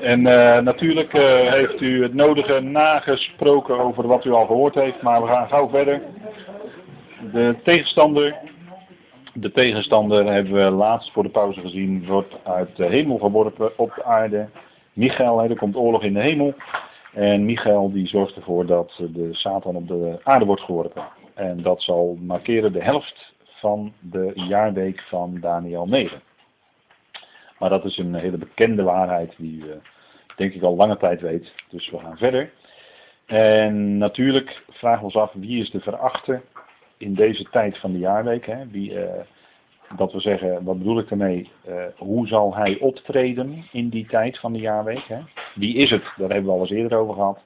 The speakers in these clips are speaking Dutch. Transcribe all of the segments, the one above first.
En uh, natuurlijk uh, heeft u het nodige nagesproken over wat u al gehoord heeft, maar we gaan gauw verder. De tegenstander, de tegenstander hebben we laatst voor de pauze gezien, wordt uit de hemel geworpen op de aarde. Michael, er komt oorlog in de hemel. En Michael die zorgt ervoor dat de Satan op de aarde wordt geworpen. En dat zal markeren de helft van de jaarweek van Daniel 9. Maar dat is een hele bekende waarheid die u denk ik al lange tijd weet. Dus we gaan verder. En natuurlijk vragen we ons af wie is de verachter in deze tijd van de jaarweek. Hè? Wie, uh, dat we zeggen, wat bedoel ik daarmee? Uh, hoe zal hij optreden in die tijd van de jaarweek? Hè? Wie is het? Daar hebben we al eens eerder over gehad.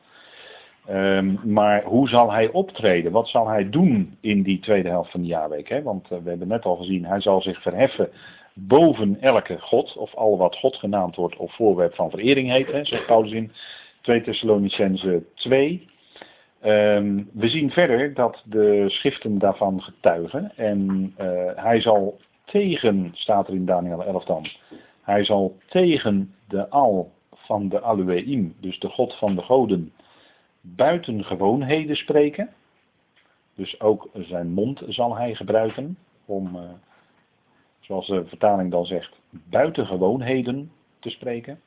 Um, maar hoe zal hij optreden? Wat zal hij doen in die tweede helft van de jaarweek? Hè? Want we hebben net al gezien, hij zal zich verheffen boven elke God, of al wat God genaamd wordt of voorwerp van verering heet, zegt Paulus in 2 Thessalonicense 2. Um, we zien verder dat de schriften daarvan getuigen en uh, hij zal tegen, staat er in Daniel 11 dan, hij zal tegen de al van de Alueim, dus de God van de goden, buitengewoonheden spreken. Dus ook zijn mond zal hij gebruiken om, uh, zoals de vertaling dan zegt, buitengewoonheden te spreken.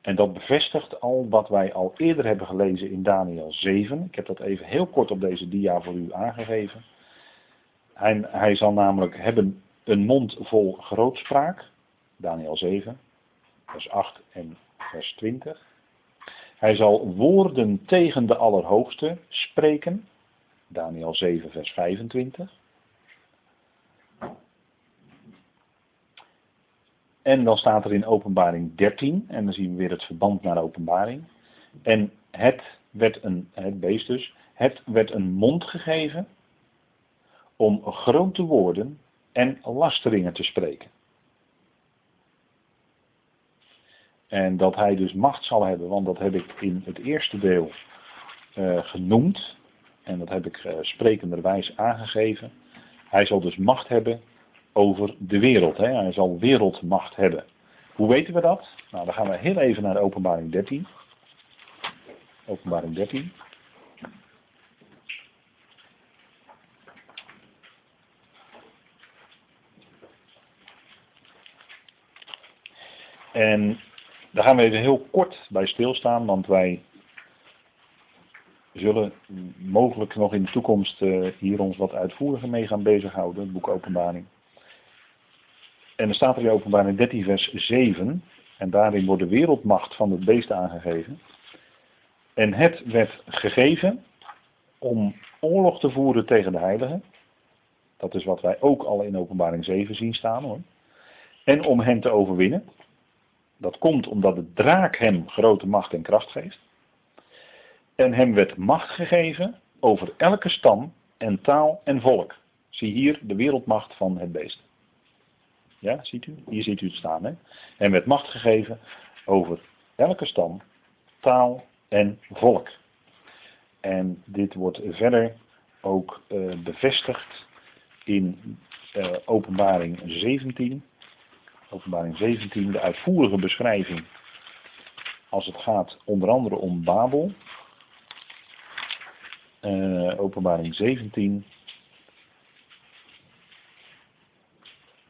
En dat bevestigt al wat wij al eerder hebben gelezen in Daniel 7. Ik heb dat even heel kort op deze dia voor u aangegeven. Hij, hij zal namelijk hebben een mond vol grootspraak. Daniel 7, vers 8 en vers 20. Hij zal woorden tegen de Allerhoogste spreken. Daniel 7, vers 25. En dan staat er in openbaring 13, en dan zien we weer het verband naar openbaring. En het werd een, het beest dus, het werd een mond gegeven om grote woorden en lasteringen te spreken. En dat hij dus macht zal hebben, want dat heb ik in het eerste deel uh, genoemd. En dat heb ik uh, sprekenderwijs aangegeven. Hij zal dus macht hebben over de wereld. Hè? Hij zal wereldmacht hebben. Hoe weten we dat? Nou, dan gaan we heel even naar openbaring 13. Openbaring 13. En daar gaan we even heel kort bij stilstaan, want wij zullen mogelijk nog in de toekomst uh, hier ons wat uitvoeriger mee gaan bezighouden, het boek Openbaring. En er staat er in Openbaring 13 vers 7, en daarin wordt de wereldmacht van het beest aangegeven. En het werd gegeven om oorlog te voeren tegen de heiligen. Dat is wat wij ook al in Openbaring 7 zien staan hoor. En om hen te overwinnen. Dat komt omdat de draak hem grote macht en kracht geeft. En hem werd macht gegeven over elke stam en taal en volk. Zie hier de wereldmacht van het beest. Ja, ziet u? Hier ziet u het staan. Hè? Hem werd macht gegeven over elke stam, taal en volk. En dit wordt verder ook uh, bevestigd in uh, openbaring 17 openbaring 17, de uitvoerige beschrijving als het gaat onder andere om Babel. Uh, openbaring 17.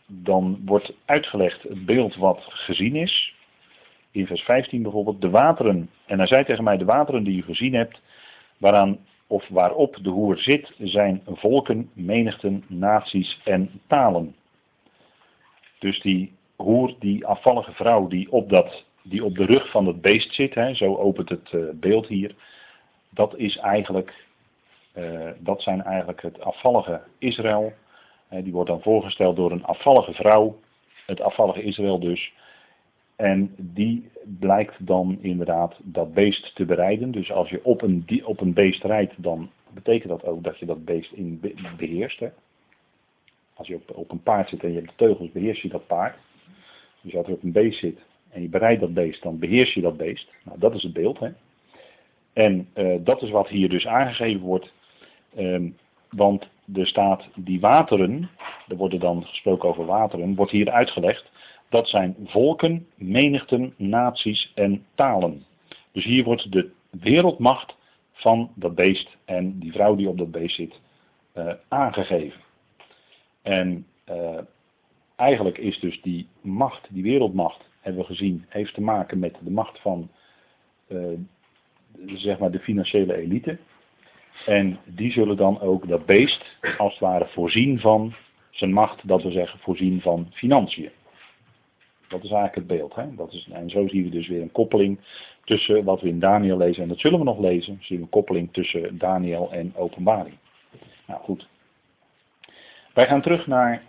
Dan wordt uitgelegd het beeld wat gezien is. In vers 15 bijvoorbeeld, de wateren. En hij zei tegen mij, de wateren die u gezien hebt, waaraan of waarop de hoer zit, zijn volken, menigten, naties en talen. Dus die hoer, die afvallige vrouw die op, dat, die op de rug van het beest zit, hè, zo opent het uh, beeld hier, dat is eigenlijk, uh, dat zijn eigenlijk het afvallige Israël. Die wordt dan voorgesteld door een afvallige vrouw, het afvallige Israël dus. En die blijkt dan inderdaad dat beest te bereiden. Dus als je op een, op een beest rijdt, dan betekent dat ook dat je dat beest in beheerst. Hè. Als je op, op een paard zit en je hebt de teugels, beheers je dat paard. Dus als er op een beest zit en je bereidt dat beest, dan beheers je dat beest. Nou, dat is het beeld. Hè? En uh, dat is wat hier dus aangegeven wordt. Um, want er staat die wateren, er worden dan gesproken over wateren, wordt hier uitgelegd Dat zijn volken, menigten, naties en talen. Dus hier wordt de wereldmacht van dat beest en die vrouw die op dat beest zit uh, aangegeven. En uh, eigenlijk is dus die macht, die wereldmacht, hebben we gezien, heeft te maken met de macht van uh, zeg maar de financiële elite. En die zullen dan ook dat beest als het ware voorzien van zijn macht, dat we zeggen voorzien van financiën. Dat is eigenlijk het beeld. Hè? Dat is, en zo zien we dus weer een koppeling tussen wat we in Daniel lezen, en dat zullen we nog lezen, zien we een koppeling tussen Daniel en openbaring. Nou goed. Wij gaan terug naar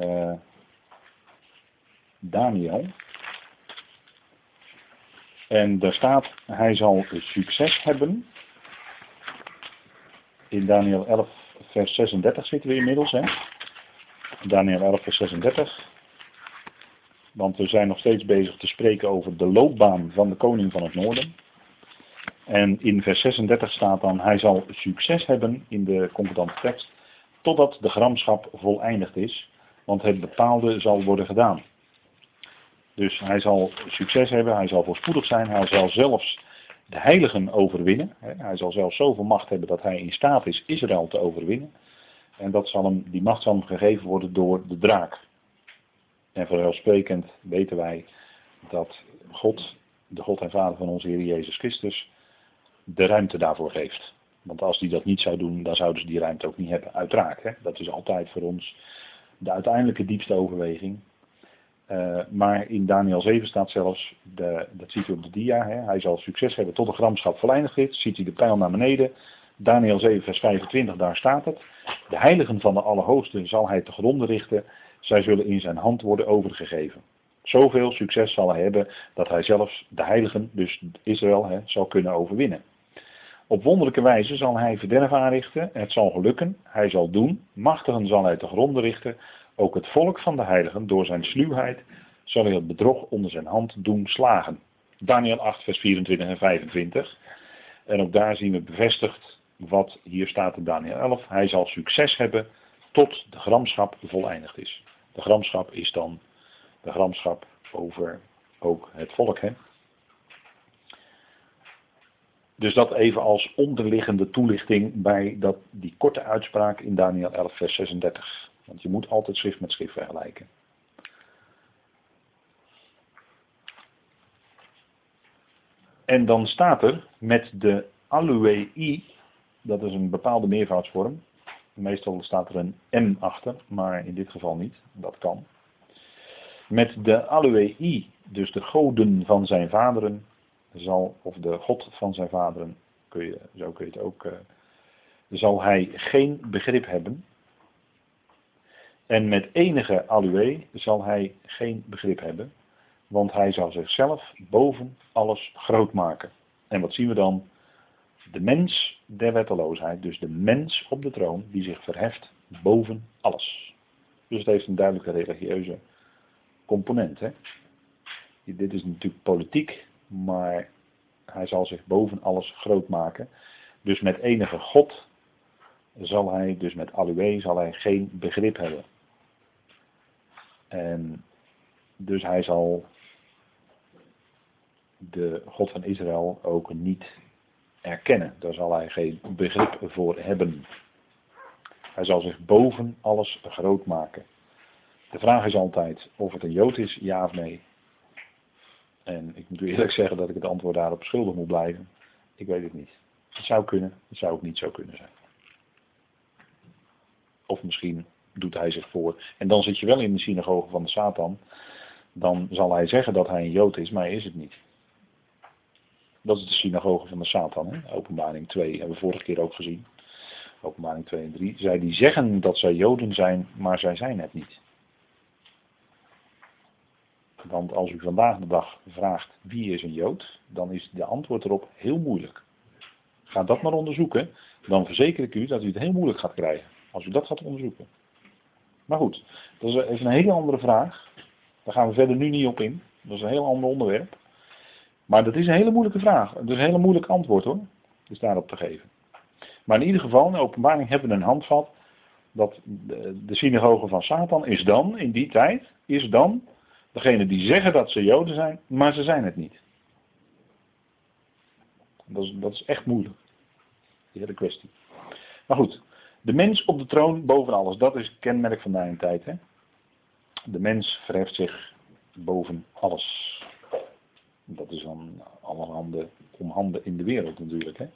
uh, Daniel. En daar staat, hij zal succes hebben. In Daniel 11, vers 36 zitten we inmiddels. Hè? Daniel 11, vers 36. Want we zijn nog steeds bezig te spreken over de loopbaan van de koning van het noorden. En in vers 36 staat dan, hij zal succes hebben in de concordante tekst, totdat de gramschap voleindigd is, want het bepaalde zal worden gedaan. Dus hij zal succes hebben, hij zal voorspoedig zijn, hij zal zelfs de heiligen overwinnen. Hij zal zelfs zoveel macht hebben dat hij in staat is Israël te overwinnen. En dat zal hem, die macht zal hem gegeven worden door de draak. En vanzelfsprekend weten wij dat God, de God en Vader van onze Heer Jezus Christus, de ruimte daarvoor geeft. Want als die dat niet zou doen, dan zouden ze die ruimte ook niet hebben. Uiteraard, dat is altijd voor ons de uiteindelijke diepste overweging. Uh, maar in Daniel 7 staat zelfs, de, dat ziet u op de dia, hè? hij zal succes hebben tot de gramschap voleindigd is. Ziet u de pijl naar beneden. Daniel 7 vers 25, daar staat het. De heiligen van de Allerhoogste zal hij te gronden richten. Zij zullen in zijn hand worden overgegeven. Zoveel succes zal hij hebben dat hij zelfs de heiligen, dus Israël, hè, zal kunnen overwinnen. Op wonderlijke wijze zal hij verderf aanrichten, het zal gelukken, hij zal doen, machtigen zal hij te gronden richten, ook het volk van de heiligen, door zijn sluwheid, zal hij het bedrog onder zijn hand doen slagen. Daniel 8, vers 24 en 25. En ook daar zien we bevestigd wat hier staat in Daniel 11. Hij zal succes hebben tot de gramschap voleindigd is. De gramschap is dan de gramschap over ook het volk. Hè? Dus dat even als onderliggende toelichting bij dat, die korte uitspraak in Daniel 11, vers 36. Want je moet altijd schrift met schrift vergelijken. En dan staat er met de aluei, dat is een bepaalde meervoudsvorm. Meestal staat er een M achter, maar in dit geval niet. Dat kan. Met de aluei, dus de goden van zijn vaderen, zal, of de God van zijn vaderen, kun je, zo kun je het ook, uh, zal hij geen begrip hebben. En met enige alue zal hij geen begrip hebben, want hij zal zichzelf boven alles groot maken. En wat zien we dan? De mens der wetteloosheid, dus de mens op de troon, die zich verheft boven alles. Dus het heeft een duidelijke religieuze component. Hè? Dit is natuurlijk politiek, maar hij zal zich boven alles groot maken. Dus met enige God zal hij, dus met Alue, zal hij geen begrip hebben. En dus hij zal de God van Israël ook niet erkennen. Daar zal hij geen begrip voor hebben. Hij zal zich boven alles groot maken. De vraag is altijd of het een Jood is, ja of nee. En ik moet u eerlijk zeggen dat ik het antwoord daarop schuldig moet blijven. Ik weet het niet. Het zou kunnen, het zou ook niet zo kunnen zijn. Of misschien doet hij zich voor. En dan zit je wel in de synagoge van de Satan. Dan zal hij zeggen dat hij een Jood is, maar hij is het niet. Dat is de synagoge van de Satan. Hè? Openbaring 2 hebben we vorige keer ook gezien. Openbaring 2 en 3. Zij die zeggen dat zij Joden zijn, maar zij zijn het niet. Want als u vandaag de dag vraagt wie is een Jood, dan is de antwoord erop heel moeilijk. Ga dat maar onderzoeken, dan verzeker ik u dat u het heel moeilijk gaat krijgen. Als u dat gaat onderzoeken. Maar goed, dat is even een hele andere vraag. Daar gaan we verder nu niet op in. Dat is een heel ander onderwerp. Maar dat is een hele moeilijke vraag. Dat is een hele moeilijk antwoord hoor. Is daarop te geven. Maar in ieder geval, in de openbaring hebben we een handvat. Dat de, de synagoge van Satan is dan, in die tijd, is dan Degene die zeggen dat ze Joden zijn, maar ze zijn het niet. Dat is, dat is echt moeilijk. Die hele kwestie. Maar goed, de mens op de troon boven alles, dat is het kenmerk van de tijd. Hè? De mens verheft zich boven alles. Dat is dan allerhande omhanden in de wereld natuurlijk. Hè?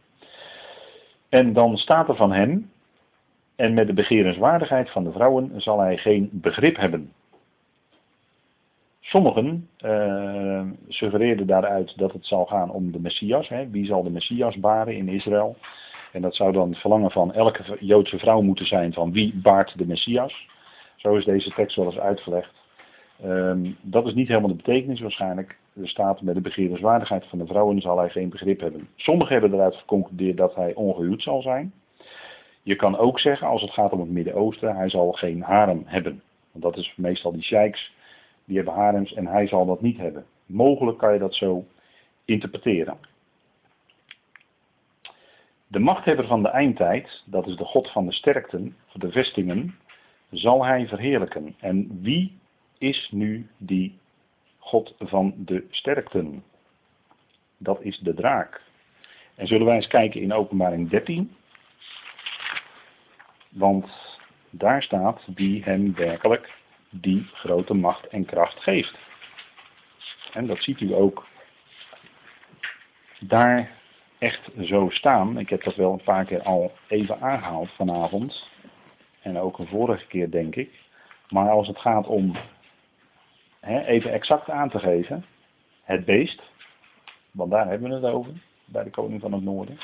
En dan staat er van hem, en met de begerenswaardigheid van de vrouwen zal hij geen begrip hebben. Sommigen uh, suggereerden daaruit dat het zal gaan om de Messias. Hè? Wie zal de Messias baren in Israël? En dat zou dan het verlangen van elke Joodse vrouw moeten zijn van wie baart de Messias. Zo is deze tekst wel eens uitgelegd. Um, dat is niet helemaal de betekenis waarschijnlijk. Er staat met de begeerenswaardigheid van de vrouwen zal hij geen begrip hebben. Sommigen hebben eruit geconcludeerd dat hij ongehuwd zal zijn. Je kan ook zeggen, als het gaat om het Midden-Oosten, hij zal geen harem hebben. Want dat is meestal die sheiks, die hebben harems en hij zal dat niet hebben. Mogelijk kan je dat zo interpreteren. De machthebber van de eindtijd, dat is de God van de sterkten, de vestingen, zal hij verheerlijken. En wie is nu die God van de sterkten? Dat is de draak. En zullen wij eens kijken in Openbaring 13. Want daar staat wie hem werkelijk die grote macht en kracht geeft. En dat ziet u ook daar echt zo staan. Ik heb dat wel een paar keer al even aangehaald vanavond. En ook een vorige keer denk ik. Maar als het gaat om hè, even exact aan te geven. Het beest. Want daar hebben we het over. Bij de koning van het noorden.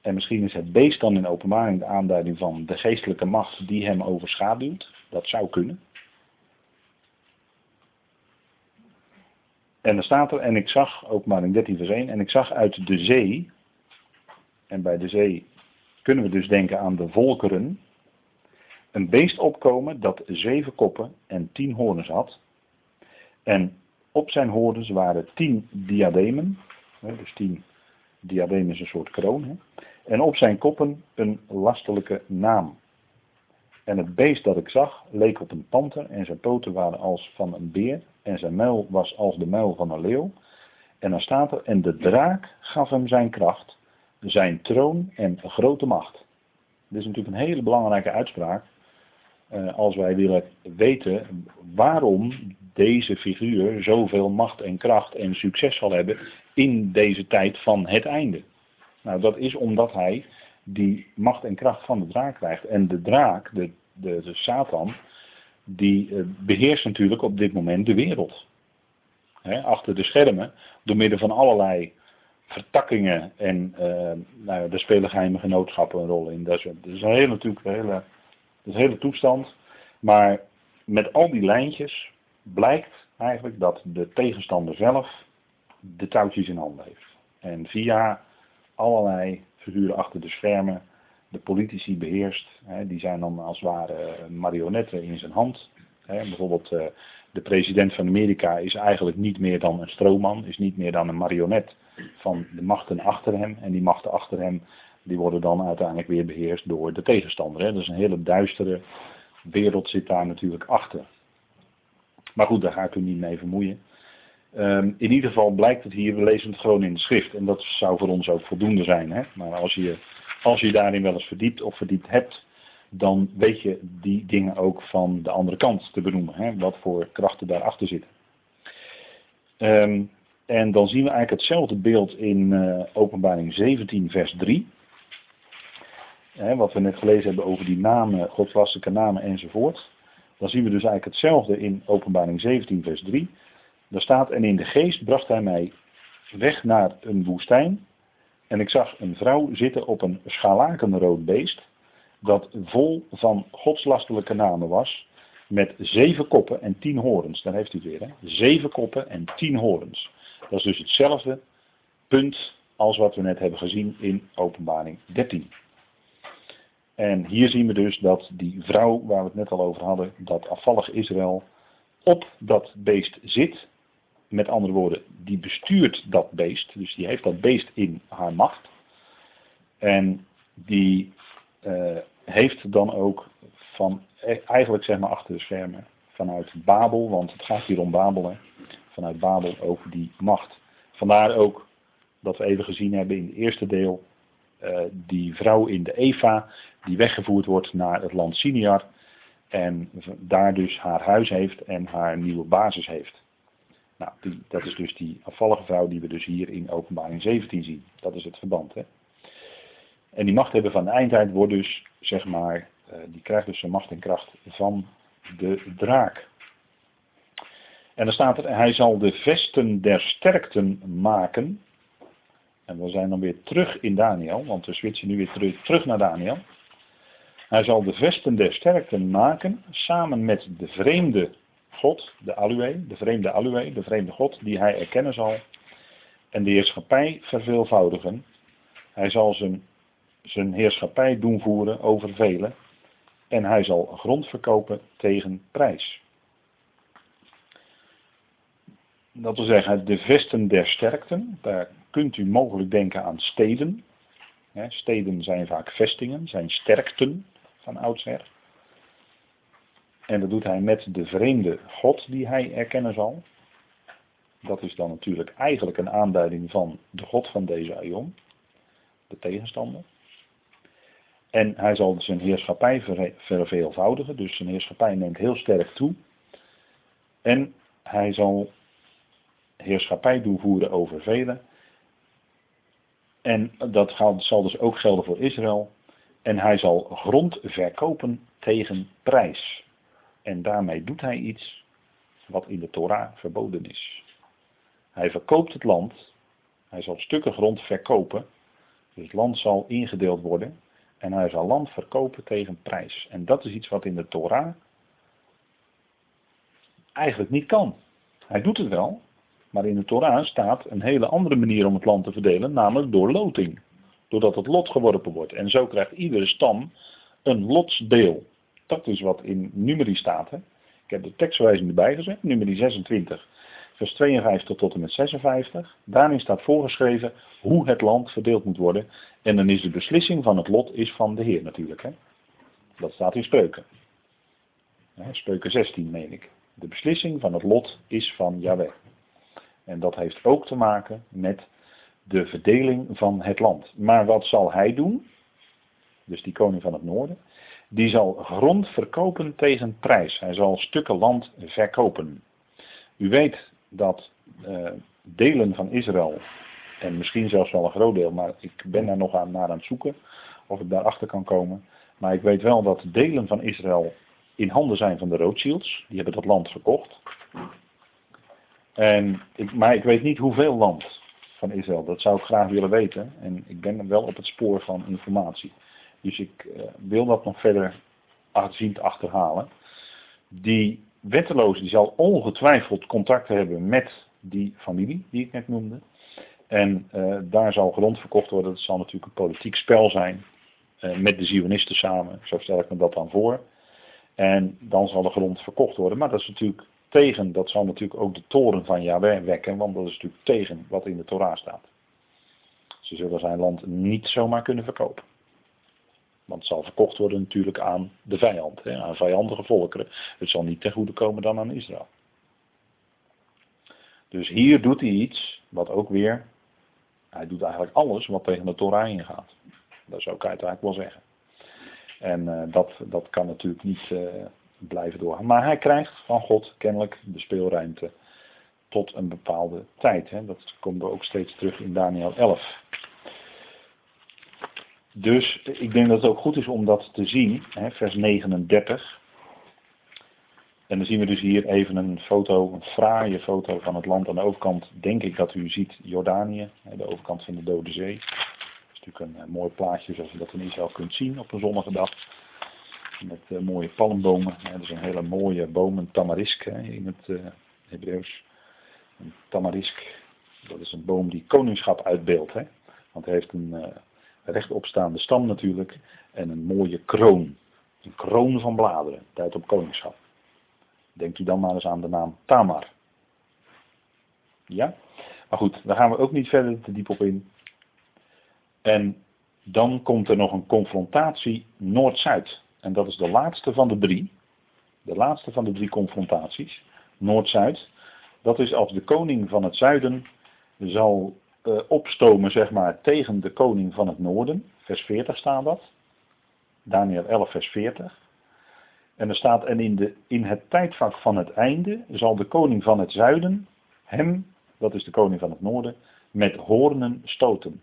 En misschien is het beest dan in openbaring de aanduiding van de geestelijke macht die hem overschaduwt. Dat zou kunnen. En er staat er, en ik zag, openbaring 13 vers 1, en ik zag uit de zee, en bij de zee kunnen we dus denken aan de volkeren, een beest opkomen dat zeven koppen en tien hoorns had. En op zijn hoorns waren tien diademen, dus tien diademen is een soort kroon. En op zijn koppen een lastelijke naam. En het beest dat ik zag leek op een panter en zijn poten waren als van een beer en zijn muil was als de muil van een leeuw. En dan staat er, en de draak gaf hem zijn kracht, zijn troon en grote macht. Dit is natuurlijk een hele belangrijke uitspraak. Uh, als wij willen weten waarom deze figuur zoveel macht en kracht en succes zal hebben in deze tijd van het einde. Nou, dat is omdat hij die macht en kracht van de draak krijgt. En de draak, de, de, de Satan, die uh, beheerst natuurlijk op dit moment de wereld. achter de schermen, door middel van allerlei vertakkingen en uh, nou, daar spelen geheime genootschappen een rol in. Dat is, dat is een hele, natuurlijk een hele, dat is een hele toestand. Maar met al die lijntjes blijkt eigenlijk dat de tegenstander zelf de touwtjes in handen heeft. En via allerlei figuren achter de schermen de politici beheerst. Hè, die zijn dan als het ware marionetten in zijn hand. Hè, bijvoorbeeld uh, de president van Amerika is eigenlijk niet meer dan een stroomman, is niet meer dan een marionet van de machten achter hem. En die machten achter hem die worden dan uiteindelijk weer beheerst door de tegenstander. Hè. Dus een hele duistere wereld zit daar natuurlijk achter. Maar goed, daar ga ik u niet mee vermoeien. Um, in ieder geval blijkt het hier, we lezen het gewoon in de schrift. En dat zou voor ons ook voldoende zijn. Hè? Maar als je, als je daarin wel eens verdiept of verdiept hebt, dan weet je die dingen ook van de andere kant te benoemen. Hè? Wat voor krachten daarachter zitten. Um, en dan zien we eigenlijk hetzelfde beeld in uh, openbaring 17 vers 3. Hè, wat we net gelezen hebben over die namen, godslasterlijke namen enzovoort. Dan zien we dus eigenlijk hetzelfde in openbaring 17 vers 3. Daar staat, en in de geest bracht hij mij weg naar een woestijn. En ik zag een vrouw zitten op een scharlakenrood beest, dat vol van godslastelijke namen was, met zeven koppen en tien horens. Daar heeft u het weer? Zeven koppen en tien horens. Dat is dus hetzelfde punt als wat we net hebben gezien in openbaring 13. En hier zien we dus dat die vrouw, waar we het net al over hadden, dat afvallig Israël op dat beest zit met andere woorden, die bestuurt dat beest. Dus die heeft dat beest in haar macht. En die uh, heeft dan ook van, eigenlijk zeg maar achter de schermen, vanuit Babel, want het gaat hier om Babel, vanuit Babel over die macht. Vandaar ook dat we even gezien hebben in het eerste deel, uh, die vrouw in de Eva, die weggevoerd wordt naar het land Siniar en daar dus haar huis heeft en haar nieuwe basis heeft. Nou, dat is dus die afvallige vrouw die we dus hier in openbaring 17 zien. Dat is het verband. Hè? En die machthebber van de eindtijd wordt dus, zeg maar, uh, die krijgt dus zijn macht en kracht van de draak. En dan staat er, hij zal de vesten der sterkten maken. En we zijn dan weer terug in Daniel, want we switchen nu weer terug naar Daniel. Hij zal de vesten der sterkten maken, samen met de vreemde God, de Alue, de vreemde Alue, de vreemde God, die hij erkennen zal. En de heerschappij verveelvoudigen. Hij zal zijn, zijn heerschappij doen voeren over velen. En hij zal grond verkopen tegen prijs. Dat wil zeggen, de vesten der sterkten, daar kunt u mogelijk denken aan steden. Steden zijn vaak vestingen, zijn sterkten van oudsher. En dat doet hij met de vreemde God die hij erkennen zal. Dat is dan natuurlijk eigenlijk een aanduiding van de God van deze aion, de tegenstander. En hij zal zijn heerschappij verveelvoudigen, dus zijn heerschappij neemt heel sterk toe. En hij zal heerschappij doorvoeren over velen. En dat zal dus ook gelden voor Israël. En hij zal grond verkopen tegen prijs. En daarmee doet hij iets wat in de Torah verboden is. Hij verkoopt het land. Hij zal stukken grond verkopen. Dus het land zal ingedeeld worden. En hij zal land verkopen tegen prijs. En dat is iets wat in de Torah eigenlijk niet kan. Hij doet het wel, maar in de Torah staat een hele andere manier om het land te verdelen, namelijk door loting. Doordat het lot geworpen wordt. En zo krijgt iedere stam een lotsdeel. Dat is wat in Numeri staat. Hè? Ik heb de tekstverwijzing erbij gezet, Numeri 26, vers 52 tot en met 56. Daarin staat voorgeschreven hoe het land verdeeld moet worden. En dan is de beslissing van het lot is van de Heer natuurlijk. Hè? Dat staat in Spreuken. Spreuken 16 meen ik. De beslissing van het lot is van Yahweh. En dat heeft ook te maken met de verdeling van het land. Maar wat zal hij doen? Dus die koning van het noorden. Die zal grond verkopen tegen prijs. Hij zal stukken land verkopen. U weet dat uh, delen van Israël, en misschien zelfs wel een groot deel, maar ik ben daar nog aan, naar aan het zoeken of ik daarachter kan komen. Maar ik weet wel dat delen van Israël in handen zijn van de Rothschilds. Die hebben dat land verkocht. En ik, maar ik weet niet hoeveel land van Israël. Dat zou ik graag willen weten. En ik ben wel op het spoor van informatie. Dus ik uh, wil dat nog verder zien te achterhalen. Die wetteloze die zal ongetwijfeld contact hebben met die familie die ik net noemde. En uh, daar zal grond verkocht worden. Dat zal natuurlijk een politiek spel zijn. Uh, met de Zionisten samen. Zo stel ik me dat dan voor. En dan zal de grond verkocht worden. Maar dat is natuurlijk tegen, dat zal natuurlijk ook de toren van Yahweh wekken, want dat is natuurlijk tegen wat in de Torah staat. Ze zullen zijn land niet zomaar kunnen verkopen. Want het zal verkocht worden natuurlijk aan de vijand, hè, aan vijandige volkeren. Het zal niet ten goede komen dan aan Israël. Dus hier doet hij iets wat ook weer, hij doet eigenlijk alles wat tegen de Torah ingaat. Dat zou ik eigenlijk wel zeggen. En uh, dat, dat kan natuurlijk niet, uh, blijven doorgaan. Maar hij krijgt van God kennelijk de speelruimte tot een bepaalde tijd. Hè. Dat komen we ook steeds terug in Daniel 11. Dus ik denk dat het ook goed is om dat te zien, hè, vers 39. En dan zien we dus hier even een foto, een fraaie foto van het land aan de overkant. Denk ik dat u ziet Jordanië, de overkant van de Dode Zee. Dat is natuurlijk een, een mooi plaatje zoals je dat in Israël kunt zien op een zonnige dag. Met uh, mooie palmbomen. dat is een hele mooie boom, een tamarisk in het Hebreeuws. Een tamarisk, dat is een boom die koningschap uitbeeldt. Want hij heeft een rechtopstaande stam natuurlijk. En een mooie kroon. Een kroon van bladeren. Tijd op koningschap. Denkt u dan maar eens aan de naam Tamar. Ja? Maar goed, daar gaan we ook niet verder te diep op in. En dan komt er nog een confrontatie Noord-Zuid. En dat is de laatste van de drie. de laatste van de drie confrontaties, Noord-Zuid, dat is als de koning van het zuiden zal uh, opstomen zeg maar, tegen de koning van het noorden. Vers 40 staat dat. Daniel 11 vers 40. En er staat, en in, de, in het tijdvak van het einde zal de koning van het zuiden hem, dat is de koning van het noorden, met hoornen stoten.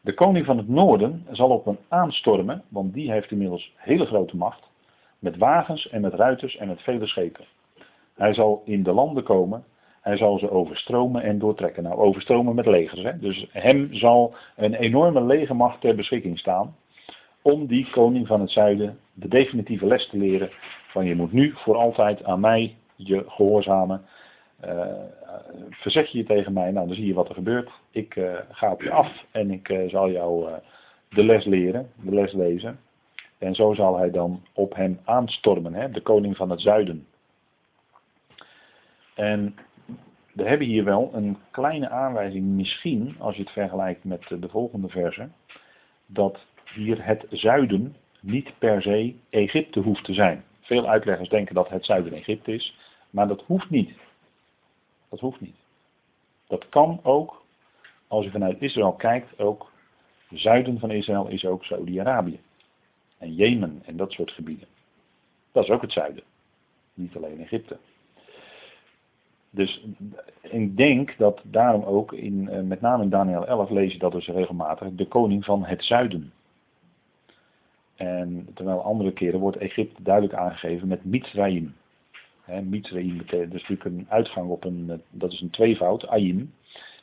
De koning van het noorden zal op hem aanstormen, want die heeft inmiddels hele grote macht, met wagens en met ruiters en met vele schepen. Hij zal in de landen komen, hij zal ze overstromen en doortrekken. Nou, overstromen met legers. Hè? Dus hem zal een enorme legermacht ter beschikking staan om die koning van het zuiden de definitieve les te leren van je moet nu voor altijd aan mij je gehoorzamen. Uh, verzet je je tegen mij, nou dan zie je wat er gebeurt. Ik uh, ga op je af en ik uh, zal jou de les leren, de les lezen. En zo zal hij dan op hem aanstormen, hè, de koning van het zuiden. En we hebben hier wel een kleine aanwijzing, misschien, als je het vergelijkt met de volgende verse, dat hier het zuiden niet per se Egypte hoeft te zijn. Veel uitleggers denken dat het zuiden Egypte is, maar dat hoeft niet. Dat hoeft niet. Dat kan ook, als je vanuit Israël kijkt, ook het zuiden van Israël is ook Saudi-Arabië. En Jemen en dat soort gebieden. Dat is ook het zuiden. Niet alleen Egypte. Dus ik denk dat daarom ook, in, eh, met name in Daniel 11 lees je dat dus regelmatig, de koning van het zuiden. En terwijl andere keren wordt Egypte duidelijk aangegeven met Mitzrayim. He, Mitzrayim betekent dus natuurlijk een uitgang op een, eh, dat is een tweevoud, Ayim.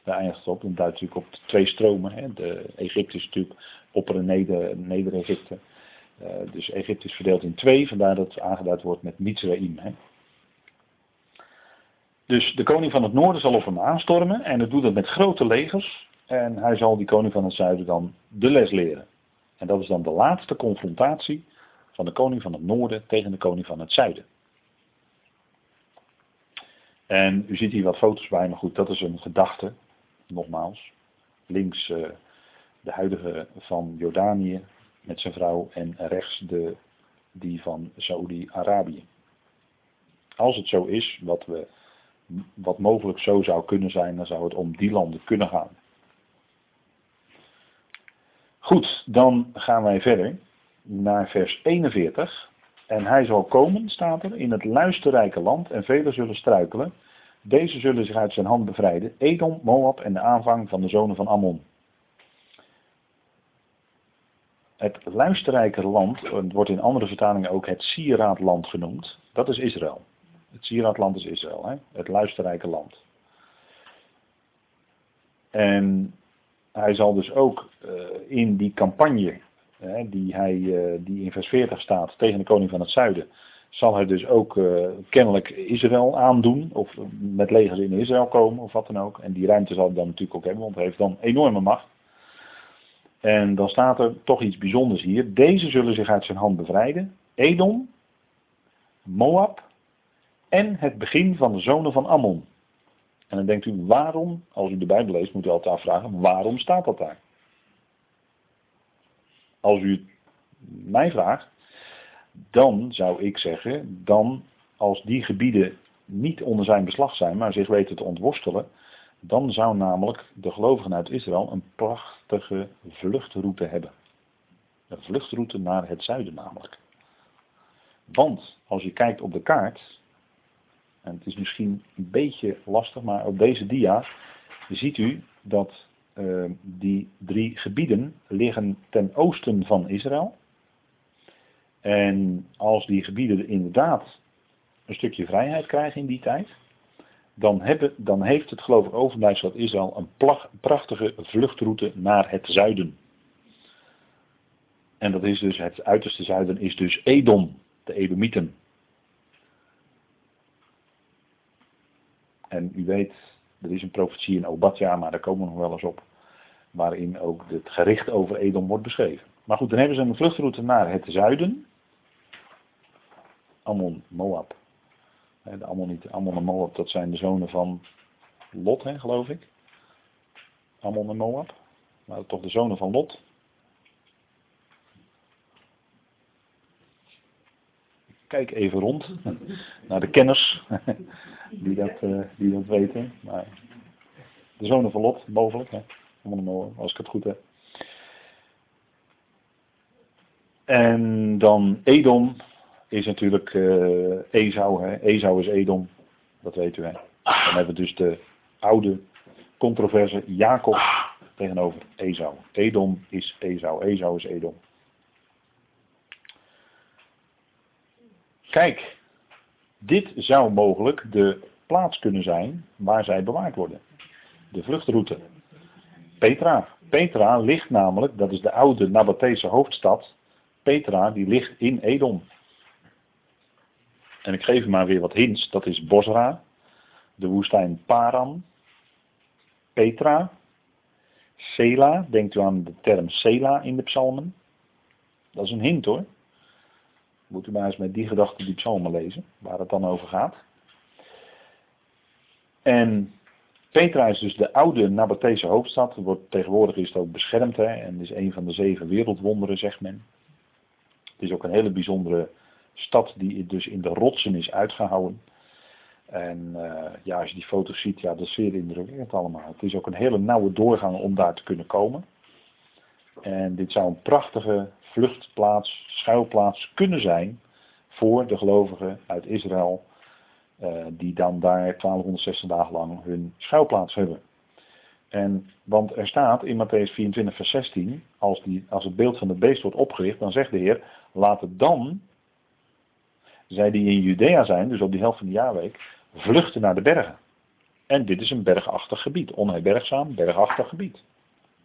Daar eindigt op, en duidt natuurlijk op twee stromen. De, Egypte is natuurlijk opper- en neder, neder-Egypte. Uh, dus Egypte is verdeeld in twee, vandaar dat het aangeduid wordt met Mitzrayim. Dus de koning van het noorden zal op hem aanstormen en het doet dat met grote legers. En hij zal die koning van het zuiden dan de les leren. En dat is dan de laatste confrontatie van de koning van het noorden tegen de koning van het zuiden. En u ziet hier wat foto's bij, maar goed, dat is een gedachte, nogmaals. Links uh, de huidige van Jordanië met zijn vrouw en rechts de, die van Saoedi-Arabië. Als het zo is, wat, we, wat mogelijk zo zou kunnen zijn, dan zou het om die landen kunnen gaan. Goed, dan gaan wij verder naar vers 41. En hij zal komen, staat er, in het luisterrijke land en velen zullen struikelen. Deze zullen zich uit zijn hand bevrijden. Edom, Moab en de aanvang van de zonen van Ammon. Het luisterrijke land, het wordt in andere vertalingen ook het sieraadland genoemd. Dat is Israël. Het sieraadland is Israël, hè? het luisterrijke land. En hij zal dus ook uh, in die campagne, uh, die, hij, uh, die in vers 40 staat tegen de koning van het zuiden, zal hij dus ook kennelijk Israël aandoen, of met legers in Israël komen, of wat dan ook. En die ruimte zal hij dan natuurlijk ook hebben, want hij heeft dan enorme macht. En dan staat er toch iets bijzonders hier. Deze zullen zich uit zijn hand bevrijden. Edom, Moab en het begin van de zonen van Ammon. En dan denkt u, waarom, als u de Bijbel leest, moet u altijd afvragen, waarom staat dat daar? Als u mij vraagt, dan zou ik zeggen, dan als die gebieden niet onder zijn beslag zijn, maar zich weten te ontworstelen, dan zou namelijk de gelovigen uit Israël een prachtige vluchtroute hebben. Een vluchtroute naar het zuiden namelijk. Want als je kijkt op de kaart, en het is misschien een beetje lastig, maar op deze dia ziet u dat uh, die drie gebieden liggen ten oosten van Israël. En als die gebieden inderdaad een stukje vrijheid krijgen in die tijd, dan, hebben, dan heeft het geloof ik overblijfsel Israël een prachtige vluchtroute naar het zuiden. En dat is dus het uiterste zuiden is dus Edom, de Edomieten. En u weet, er is een profetie in Obadja, maar daar komen we nog wel eens op. Waarin ook het gericht over Edom wordt beschreven. Maar goed, dan hebben ze een vluchtroute naar het zuiden. Ammon, Moab. De Ammonieten, Ammon en Moab, dat zijn de zonen van Lot, hè, geloof ik. Ammon en Moab. Maar toch de zonen van Lot. Kijk even rond naar de kenners die dat, uh, die dat weten. Maar de zonen van Lot, mogelijk, als ik het goed heb. En dan Edom is natuurlijk uh, Esau. Hè? Esau is Edom, dat weet u. Dan hebben we dus de oude controverse Jacob tegenover Esau. Edom is Esau, Esau is Edom. Kijk, dit zou mogelijk de plaats kunnen zijn waar zij bewaard worden. De vluchtroute. Petra. Petra ligt namelijk, dat is de oude Nabatese hoofdstad. Petra, die ligt in Edom. En ik geef u maar weer wat hints. Dat is Bosra, de woestijn Paran, Petra, Sela. Denkt u aan de term Sela in de psalmen? Dat is een hint hoor. Moet u maar eens met die gedachten die psalmen lezen, waar het dan over gaat. En Petra is dus de oude Nabatese hoofdstad. Wordt, tegenwoordig is het ook beschermd hè, en is een van de zeven wereldwonderen, zegt men. Het is ook een hele bijzondere stad die dus in de rotsen is uitgehouden. En uh, ja, als je die foto's ziet, ja, dat is zeer indrukwekkend allemaal. Het is ook een hele nauwe doorgang om daar te kunnen komen. En dit zou een prachtige vluchtplaats, schuilplaats kunnen zijn voor de gelovigen uit Israël, uh, die dan daar 1260 dagen lang hun schuilplaats hebben. En, want er staat in Matthäus 24, vers 16, als, die, als het beeld van het beest wordt opgericht, dan zegt de Heer, laat het dan, zij die in Judea zijn, dus op die helft van de jaarweek, vluchten naar de bergen. En dit is een bergachtig gebied, onherbergzaam, bergachtig gebied.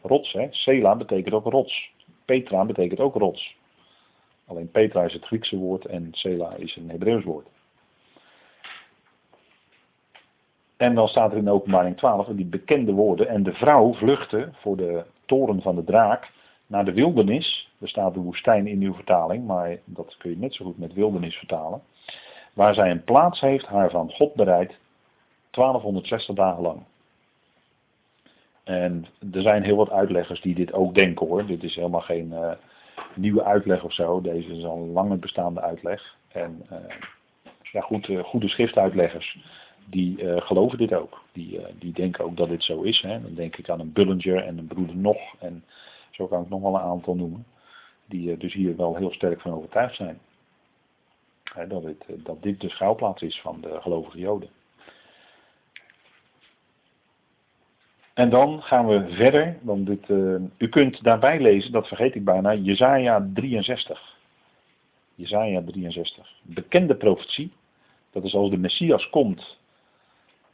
Rots, hè. Sela betekent ook rots. Petra betekent ook rots. Alleen Petra is het Griekse woord en Sela is een Hebreeuws woord. En dan staat er in de openbaring 12 die bekende woorden. En de vrouw vluchtte voor de toren van de draak naar de wildernis. Er staat de woestijn in uw vertaling, maar dat kun je net zo goed met wildernis vertalen. Waar zij een plaats heeft, haar van God bereid, 1260 dagen lang. En er zijn heel wat uitleggers die dit ook denken hoor. Dit is helemaal geen uh, nieuwe uitleg of zo. Deze is al een bestaande uitleg. En uh, ja, uh, goede schriftuitleggers die geloven dit ook. Die, die denken ook dat dit zo is. Hè. Dan denk ik aan een Bullinger en een broeder Nog. En zo kan ik nog wel een aantal noemen. Die dus hier wel heel sterk van overtuigd zijn. Dat, het, dat dit de schouwplaats is van de gelovige Joden. En dan gaan we verder. Want dit, uh, u kunt daarbij lezen, dat vergeet ik bijna, Jezaja 63. Jezaja 63. Bekende profetie. Dat is als de Messias komt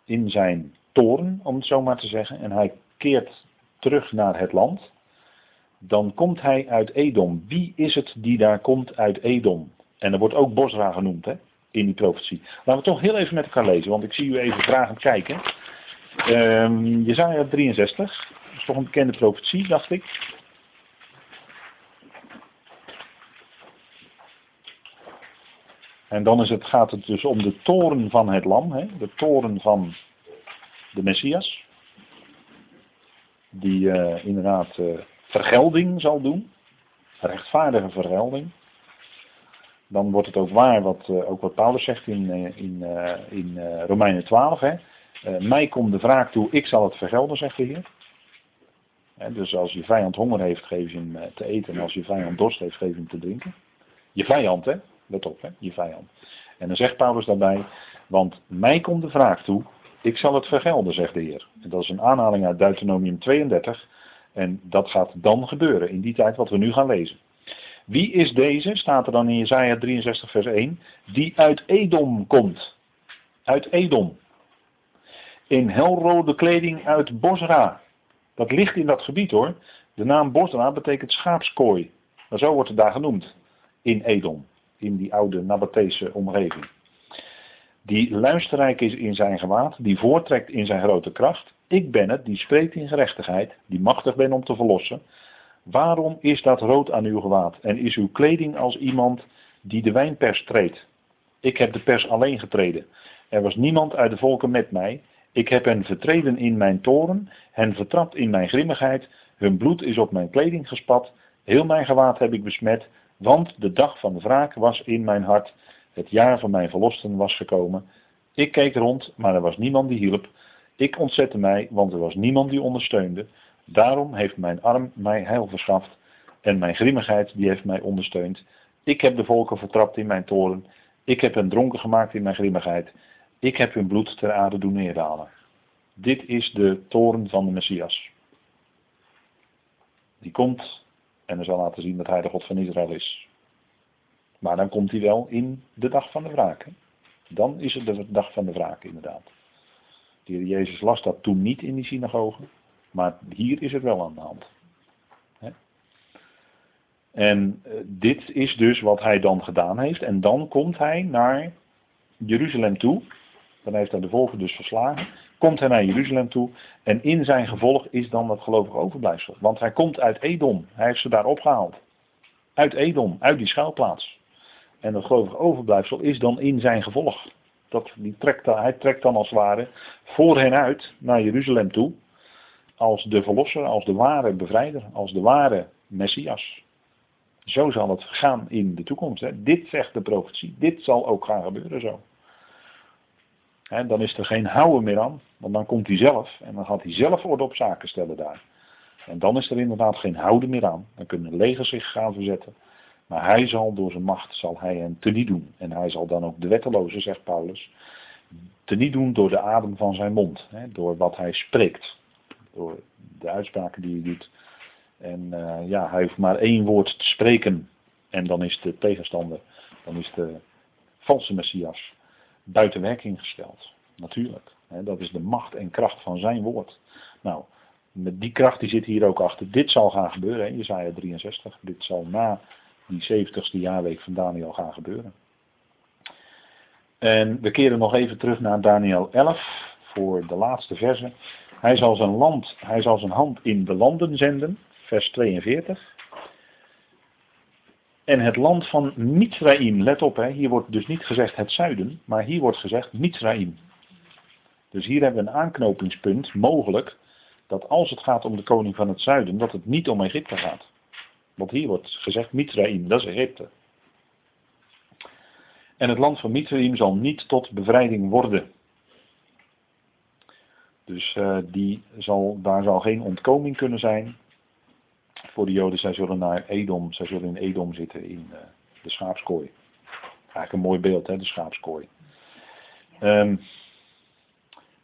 in zijn toren, om het zo maar te zeggen. En hij keert terug naar het land. Dan komt hij uit Edom. Wie is het die daar komt uit Edom? En er wordt ook Bosra genoemd hè, in die profetie. Laten we toch heel even met elkaar lezen, want ik zie u even vragend kijken. Um, Jezaja 63, dat is toch een bekende profetie, dacht ik. En dan is het, gaat het dus om de toren van het lam, hè? de toren van de Messias. Die uh, inderdaad uh, vergelding zal doen, rechtvaardige vergelding. Dan wordt het ook waar wat, uh, ook wat Paulus zegt in, in, in Romeinen 12. Hè? Uh, mij komt de wraak toe, ik zal het vergelden, zegt de Heer. dus als je vijand honger heeft, geef je hem eh, te eten. En als je vijand dorst heeft, geef je hem te drinken. Je vijand, hè? Let op, hè? Je vijand. En dan zegt Paulus daarbij, want mij komt de wraak toe, ik zal het vergelden, zegt de Heer. En dat is een aanhaling uit Deuteronomium 32. En dat gaat dan gebeuren, in die tijd wat we nu gaan lezen. Wie is deze, staat er dan in Jezaja 63 vers 1, die uit Edom komt. Uit Edom in helrode kleding uit Bosra. Dat ligt in dat gebied hoor. De naam Bosra betekent schaapskooi. Zo wordt het daar genoemd. In Edom. In die oude Nabatese omgeving. Die luisterrijk is in zijn gewaad. Die voortrekt in zijn grote kracht. Ik ben het die spreekt in gerechtigheid. Die machtig ben om te verlossen. Waarom is dat rood aan uw gewaad? En is uw kleding als iemand die de wijnpers treedt? Ik heb de pers alleen getreden. Er was niemand uit de volken met mij. Ik heb hen vertreden in mijn toren, hen vertrapt in mijn grimmigheid, hun bloed is op mijn kleding gespat, heel mijn gewaad heb ik besmet, want de dag van de wraak was in mijn hart, Het jaar van mijn verlosten was gekomen. Ik keek rond, maar er was niemand die hielp. Ik ontzette mij, want er was niemand die ondersteunde. Daarom heeft mijn arm mij heil verschaft en mijn grimmigheid die heeft mij ondersteund. Ik heb de volken vertrapt in mijn toren. Ik heb hen dronken gemaakt in mijn grimmigheid. Ik heb hun bloed ter aarde doen neerdalen. Dit is de toren van de Messias. Die komt en er zal laten zien dat hij de God van Israël is. Maar dan komt hij wel in de dag van de wraak. Dan is het de dag van de wraak inderdaad. De heer Jezus las dat toen niet in die synagoge, maar hier is het wel aan de hand. En eh, dit is dus wat hij dan gedaan heeft. En dan komt hij naar Jeruzalem toe. Dan heeft hij de volken dus verslagen. Komt hij naar Jeruzalem toe. En in zijn gevolg is dan dat gelovig overblijfsel. Want hij komt uit Edom. Hij heeft ze daar opgehaald. Uit Edom, uit die schuilplaats. En dat gelovig overblijfsel is dan in zijn gevolg. Dat, die trekt, hij trekt dan als het ware voor hen uit naar Jeruzalem toe. Als de verlosser, als de ware bevrijder, als de ware Messias. Zo zal het gaan in de toekomst. Hè. Dit zegt de profetie. Dit zal ook gaan gebeuren zo. Dan is er geen houden meer aan. Want dan komt hij zelf. En dan gaat hij zelf orde op zaken stellen daar. En dan is er inderdaad geen houden meer aan. Dan kunnen legers zich gaan verzetten. Maar hij zal door zijn macht zal hij hen teniet doen. En hij zal dan ook de wetteloze, zegt Paulus, teniet doen door de adem van zijn mond. Door wat hij spreekt. Door de uitspraken die hij doet. En uh, ja, hij hoeft maar één woord te spreken. En dan is de tegenstander, dan is de valse Messias buiten werking gesteld. Natuurlijk. Hè, dat is de macht en kracht van zijn woord. Nou, met die kracht die zit hier ook achter. Dit zal gaan gebeuren, hè, Jezaja 63. Dit zal na die 70ste jaarweek van Daniel gaan gebeuren. En we keren nog even terug naar Daniel 11 voor de laatste verse. Hij zal zijn land, hij zal zijn hand in de landen zenden vers 42. En het land van Mitzraim, let op, hè, hier wordt dus niet gezegd het zuiden, maar hier wordt gezegd Mitzraim. Dus hier hebben we een aanknopingspunt, mogelijk, dat als het gaat om de koning van het zuiden, dat het niet om Egypte gaat. Want hier wordt gezegd Mitzraim, dat is Egypte. En het land van Mitzraim zal niet tot bevrijding worden. Dus uh, die zal, daar zal geen ontkoming kunnen zijn voor de Joden, zij zullen naar Edom, zij zullen in Edom zitten in uh, de schaapskooi. Eigenlijk een mooi beeld, hè, de schaapskooi. Um,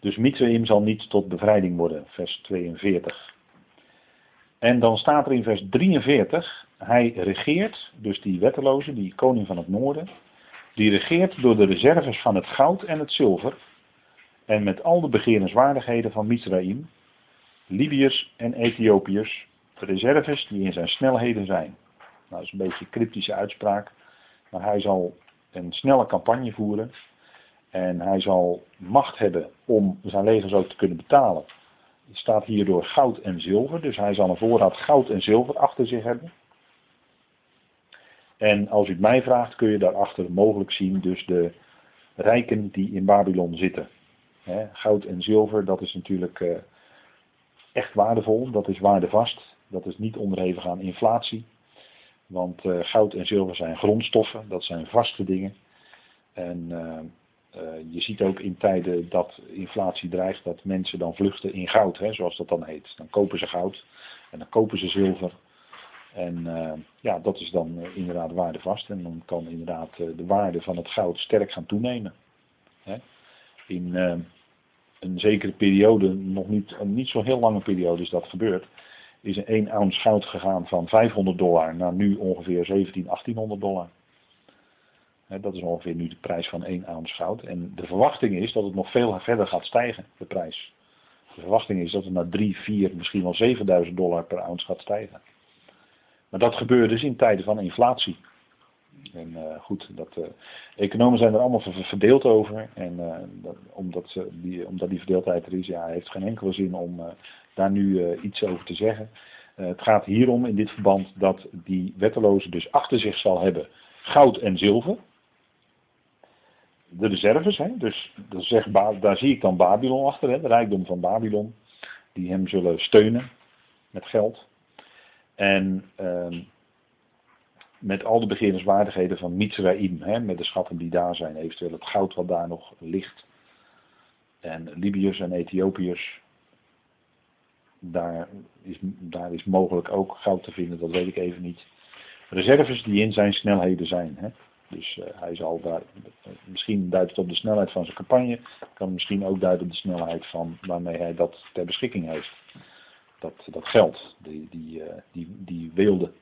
dus Mitzrayim zal niet tot bevrijding worden, vers 42. En dan staat er in vers 43, hij regeert, dus die wetteloze, die koning van het noorden, die regeert door de reserves van het goud en het zilver en met al de begerenswaardigheden van Mitzrayim, Libiërs en Ethiopiërs, reserves die in zijn snelheden zijn. Nou, dat is een beetje een cryptische uitspraak. Maar hij zal een snelle campagne voeren. En hij zal macht hebben om zijn legers ook te kunnen betalen. Het staat hierdoor goud en zilver. Dus hij zal een voorraad goud en zilver achter zich hebben. En als u het mij vraagt, kun je daarachter mogelijk zien dus de rijken die in Babylon zitten. goud en zilver, dat is natuurlijk eh, echt waardevol, dat is waardevast. Dat is niet onderhevig aan inflatie. Want uh, goud en zilver zijn grondstoffen, dat zijn vaste dingen. En uh, uh, je ziet ook in tijden dat inflatie dreigt, dat mensen dan vluchten in goud, hè, zoals dat dan heet. Dan kopen ze goud en dan kopen ze zilver. En ja, dat is dan inderdaad waardevast. En dan kan inderdaad de waarde van het goud sterk gaan toenemen. Hè. In een zekere periode, nog niet, een niet zo heel lange periode is dat gebeurd is een 1 ounce goud gegaan van 500 dollar naar nu ongeveer 17, 1800 dollar. dat is ongeveer nu de prijs van 1 ounce goud. En de verwachting is dat het nog veel verder gaat stijgen, de prijs. De verwachting is dat het naar 3, 4, misschien wel 7000 dollar per ounce gaat stijgen. Maar dat gebeurt dus in tijden van inflatie. En uh, goed, dat, uh, economen zijn er allemaal verdeeld over. En dat, omdat, die, omdat die verdeeldheid er is, ja, heeft geen enkele zin om daar nu iets over te zeggen. het gaat hierom in dit verband dat die wetteloze dus achter zich zal hebben goud en zilver. De reserves, hè? dus dat zegt, daar zie ik dan Babylon achter, hè? de rijkdom van Babylon. Die hem zullen steunen met geld. En ehm, met al de beginnerswaardigheden van Mizraim, hè, met de schatten die daar zijn, eventueel het goud wat daar nog ligt. En Libiërs en Ethiopiërs, daar is, daar is mogelijk ook goud te vinden, dat weet ik even niet. Reserves die in zijn snelheden zijn. Hè. Dus uh, hij zal daar, misschien duidt het op de snelheid van zijn campagne, kan misschien ook duiden op de snelheid van waarmee hij dat ter beschikking heeft. Dat, dat geld, die, die, uh, die, die weelde.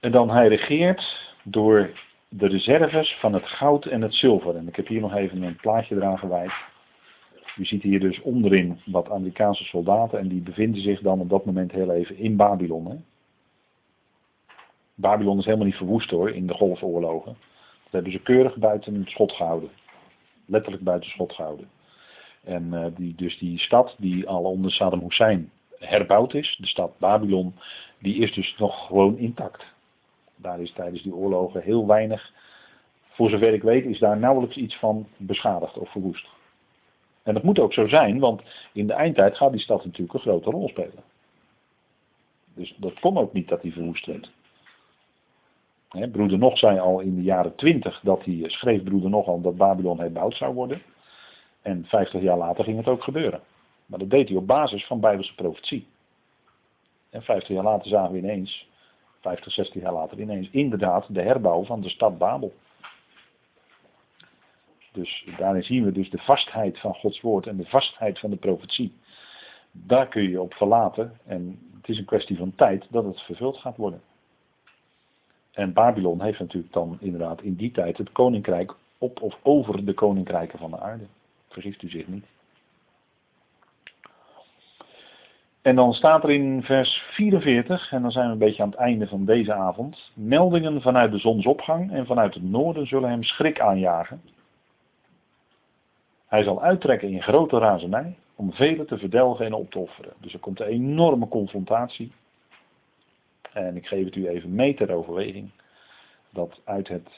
En dan hij regeert door de reserves van het goud en het zilver. En ik heb hier nog even een plaatje eraan gewijd. U ziet hier dus onderin wat Amerikaanse soldaten en die bevinden zich dan op dat moment heel even in Babylon. Hè? Babylon is helemaal niet verwoest hoor in de golfoorlogen. Dat hebben ze keurig buiten schot gehouden. Letterlijk buiten schot gehouden. En uh, die, dus die stad die al onder Saddam Hussein herbouwd is, de stad Babylon, die is dus nog gewoon intact. Daar is tijdens die oorlogen heel weinig, voor zover ik weet, is daar nauwelijks iets van beschadigd of verwoest. En dat moet ook zo zijn, want in de eindtijd gaat die stad natuurlijk een grote rol spelen. Dus dat kon ook niet dat die verwoest werd. broeder Nog zei al in de jaren twintig dat hij schreef broeder Nog al dat Babylon herbouwd zou worden. En 50 jaar later ging het ook gebeuren. Maar dat deed hij op basis van Bijbelse profetie. En 50 jaar later zagen we ineens, 50, 60 jaar later ineens, inderdaad de herbouw van de stad Babel. Dus daarin zien we dus de vastheid van Gods woord en de vastheid van de profetie. Daar kun je op verlaten en het is een kwestie van tijd dat het vervuld gaat worden. En Babylon heeft natuurlijk dan inderdaad in die tijd het koninkrijk op of over de koninkrijken van de aarde. Vergist u zich niet. En dan staat er in vers 44, en dan zijn we een beetje aan het einde van deze avond, meldingen vanuit de zonsopgang en vanuit het noorden zullen hem schrik aanjagen. Hij zal uittrekken in grote razernij om velen te verdelgen en op te offeren. Dus er komt een enorme confrontatie. En ik geef het u even mee ter overweging. Dat uit het,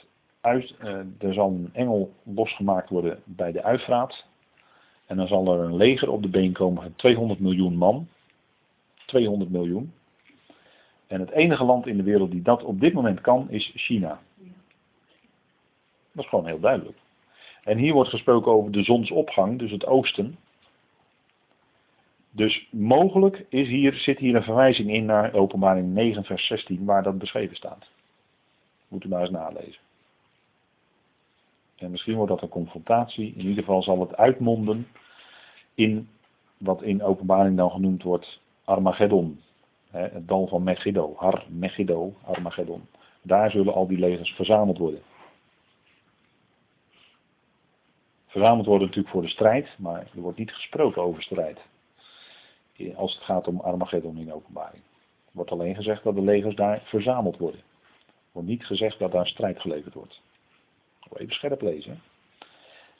uit, uh, er zal een engel losgemaakt worden bij de Uifraat. En dan zal er een leger op de been komen van 200 miljoen man. 200 miljoen. En het enige land in de wereld die dat op dit moment kan is China. Dat is gewoon heel duidelijk. En hier wordt gesproken over de zonsopgang, dus het oosten. Dus mogelijk is hier, zit hier een verwijzing in naar openbaring 9 vers 16 waar dat beschreven staat. Moet u maar eens nalezen. En misschien wordt dat een confrontatie. In ieder geval zal het uitmonden in wat in openbaring dan genoemd wordt Armageddon. Het dal van Megiddo. Har Megiddo, Armageddon. Daar zullen al die legers verzameld worden. Verzameld worden natuurlijk voor de strijd, maar er wordt niet gesproken over strijd. Als het gaat om Armageddon in openbaring. Er wordt alleen gezegd dat de legers daar verzameld worden. Er wordt niet gezegd dat daar strijd geleverd wordt. Even scherp lezen.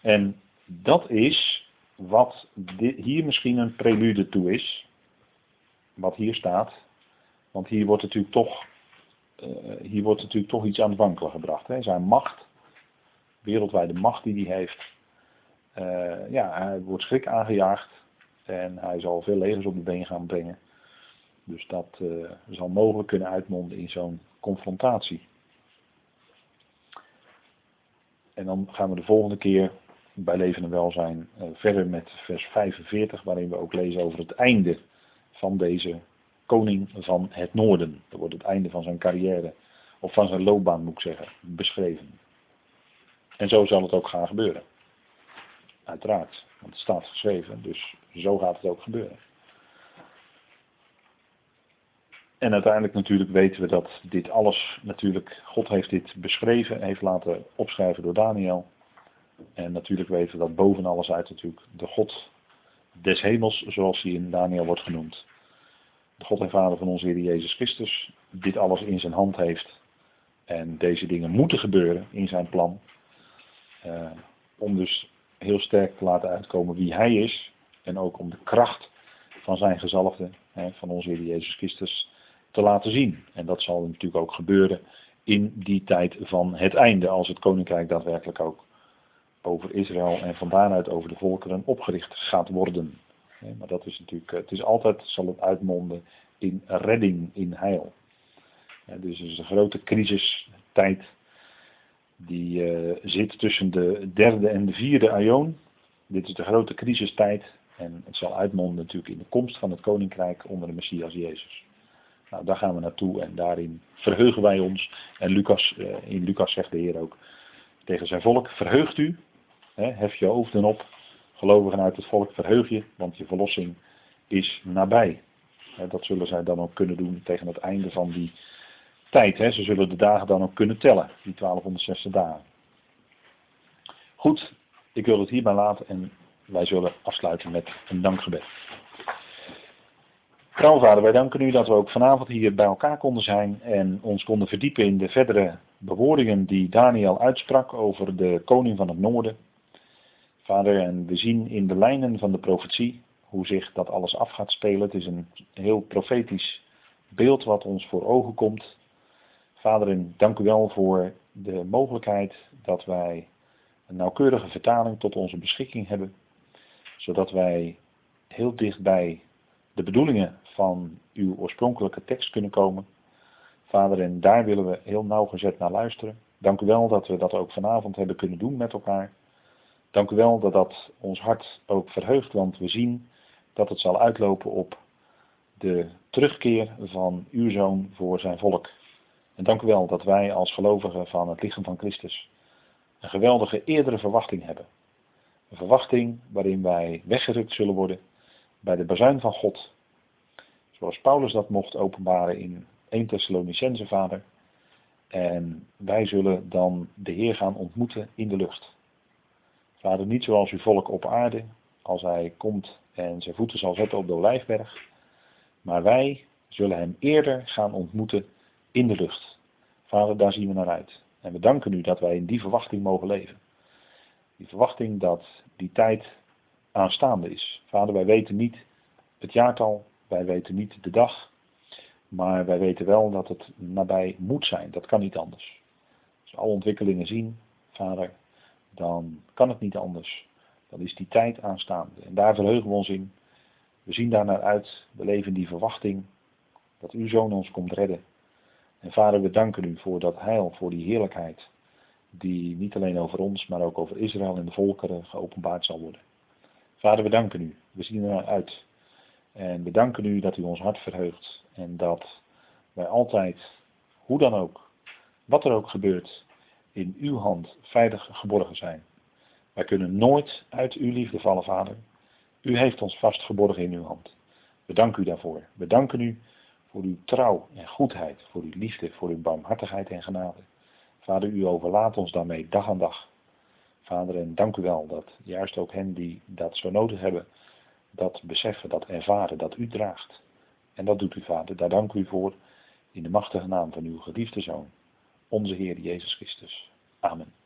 En dat is wat hier misschien een prelude toe is. Wat hier staat. Want hier wordt natuurlijk toch, uh, hier wordt natuurlijk toch iets aan het wankelen gebracht. Hè. Zijn macht, wereldwijde macht die hij heeft, uh, ja, hij wordt schrik aangejaagd en hij zal veel legers op de been gaan brengen. Dus dat uh, zal mogelijk kunnen uitmonden in zo'n confrontatie. En dan gaan we de volgende keer bij Leven en Welzijn uh, verder met vers 45, waarin we ook lezen over het einde van deze koning van het noorden. Dat wordt het einde van zijn carrière, of van zijn loopbaan moet ik zeggen, beschreven. En zo zal het ook gaan gebeuren. Uiteraard, want het staat geschreven, dus zo gaat het ook gebeuren. En uiteindelijk natuurlijk weten we dat dit alles natuurlijk, God heeft dit beschreven, heeft laten opschrijven door Daniel. En natuurlijk weten we dat boven alles uit natuurlijk de God des hemels, zoals hij in Daniel wordt genoemd. De God en Vader van onze Heer Jezus Christus, dit alles in zijn hand heeft. En deze dingen moeten gebeuren in zijn plan. Uh, om dus heel sterk te laten uitkomen wie hij is. En ook om de kracht van zijn gezalfde, hè, van onze Heer Jezus Christus, te laten zien. En dat zal natuurlijk ook gebeuren in die tijd van het einde, als het koninkrijk daadwerkelijk ook over Israël en van daaruit over de volkeren opgericht gaat worden. Maar dat is natuurlijk, het is altijd, zal het uitmonden in redding, in heil. Dus het is een grote crisistijd die uh, zit tussen de derde en de vierde aion. Dit is de grote crisistijd en het zal uitmonden natuurlijk in de komst van het koninkrijk onder de Messias Jezus. Nou, daar gaan we naartoe en daarin verheugen wij ons. En Lucas, uh, in Lucas zegt de Heer ook tegen zijn volk, verheugt u, hef je hoofden op, gelovigen uit het volk, verheug je, want je verlossing is nabij. Dat zullen zij dan ook kunnen doen tegen het einde van die tijd. Hè. Ze zullen de dagen dan ook kunnen tellen, die 1260 dagen. Goed, ik wil het hierbij laten en wij zullen afsluiten met een dankgebed. Vader, wij danken u dat we ook vanavond hier bij elkaar konden zijn en ons konden verdiepen in de verdere bewoordingen die Daniel uitsprak over de koning van het noorden. Vader, en we zien in de lijnen van de profetie hoe zich dat alles af gaat spelen. Het is een heel profetisch beeld wat ons voor ogen komt. Vader, en dank u wel voor de mogelijkheid dat wij een nauwkeurige vertaling tot onze beschikking hebben, zodat wij heel dicht bij de bedoelingen van uw oorspronkelijke tekst kunnen komen. Vader, en daar willen we heel nauwgezet naar luisteren. Dank u wel dat we dat ook vanavond hebben kunnen doen met elkaar. Dank u wel dat dat ons hart ook verheugt, want we zien dat het zal uitlopen op de terugkeer van uw zoon voor zijn volk. En dank u wel dat wij als gelovigen van het lichaam van Christus een geweldige eerdere verwachting hebben. Een verwachting waarin wij weggerukt zullen worden bij de bazuin van God. Zoals Paulus dat mocht openbaren in 1 Thessalonicense vader. En wij zullen dan de Heer gaan ontmoeten in de lucht. Vader, niet zoals uw volk op aarde, als hij komt en zijn voeten zal zetten op de olijfberg. Maar wij zullen hem eerder gaan ontmoeten in de lucht. Vader, daar zien we naar uit. En we danken u dat wij in die verwachting mogen leven. Die verwachting dat die tijd aanstaande is. Vader, wij weten niet het jaartal, wij weten niet de dag, maar wij weten wel dat het nabij moet zijn. Dat kan niet anders. Als we alle ontwikkelingen zien, Vader, dan kan het niet anders. Dan is die tijd aanstaande. En daar verheugen we ons in. We zien daar naar uit. We leven in die verwachting dat uw zoon ons komt redden. En vader, we danken u voor dat heil, voor die heerlijkheid. Die niet alleen over ons, maar ook over Israël en de volkeren geopenbaard zal worden. Vader, we danken u. We zien er naar uit. En we danken u dat u ons hart verheugt. En dat wij altijd, hoe dan ook, wat er ook gebeurt, in uw hand veilig geborgen zijn. Wij kunnen nooit uit uw liefde vallen, Vader. U heeft ons vastgeborgen in uw hand. We danken u daarvoor. We danken u voor uw trouw en goedheid, voor uw liefde, voor uw barmhartigheid en genade. Vader, u overlaat ons daarmee dag aan dag. Vader, en dank u wel dat juist ook hen die dat zo nodig hebben, dat beseffen, dat ervaren, dat u draagt. En dat doet u, Vader. Daar dank u voor in de machtige naam van uw geliefde Zoon, onze Heer Jezus Christus. Amen.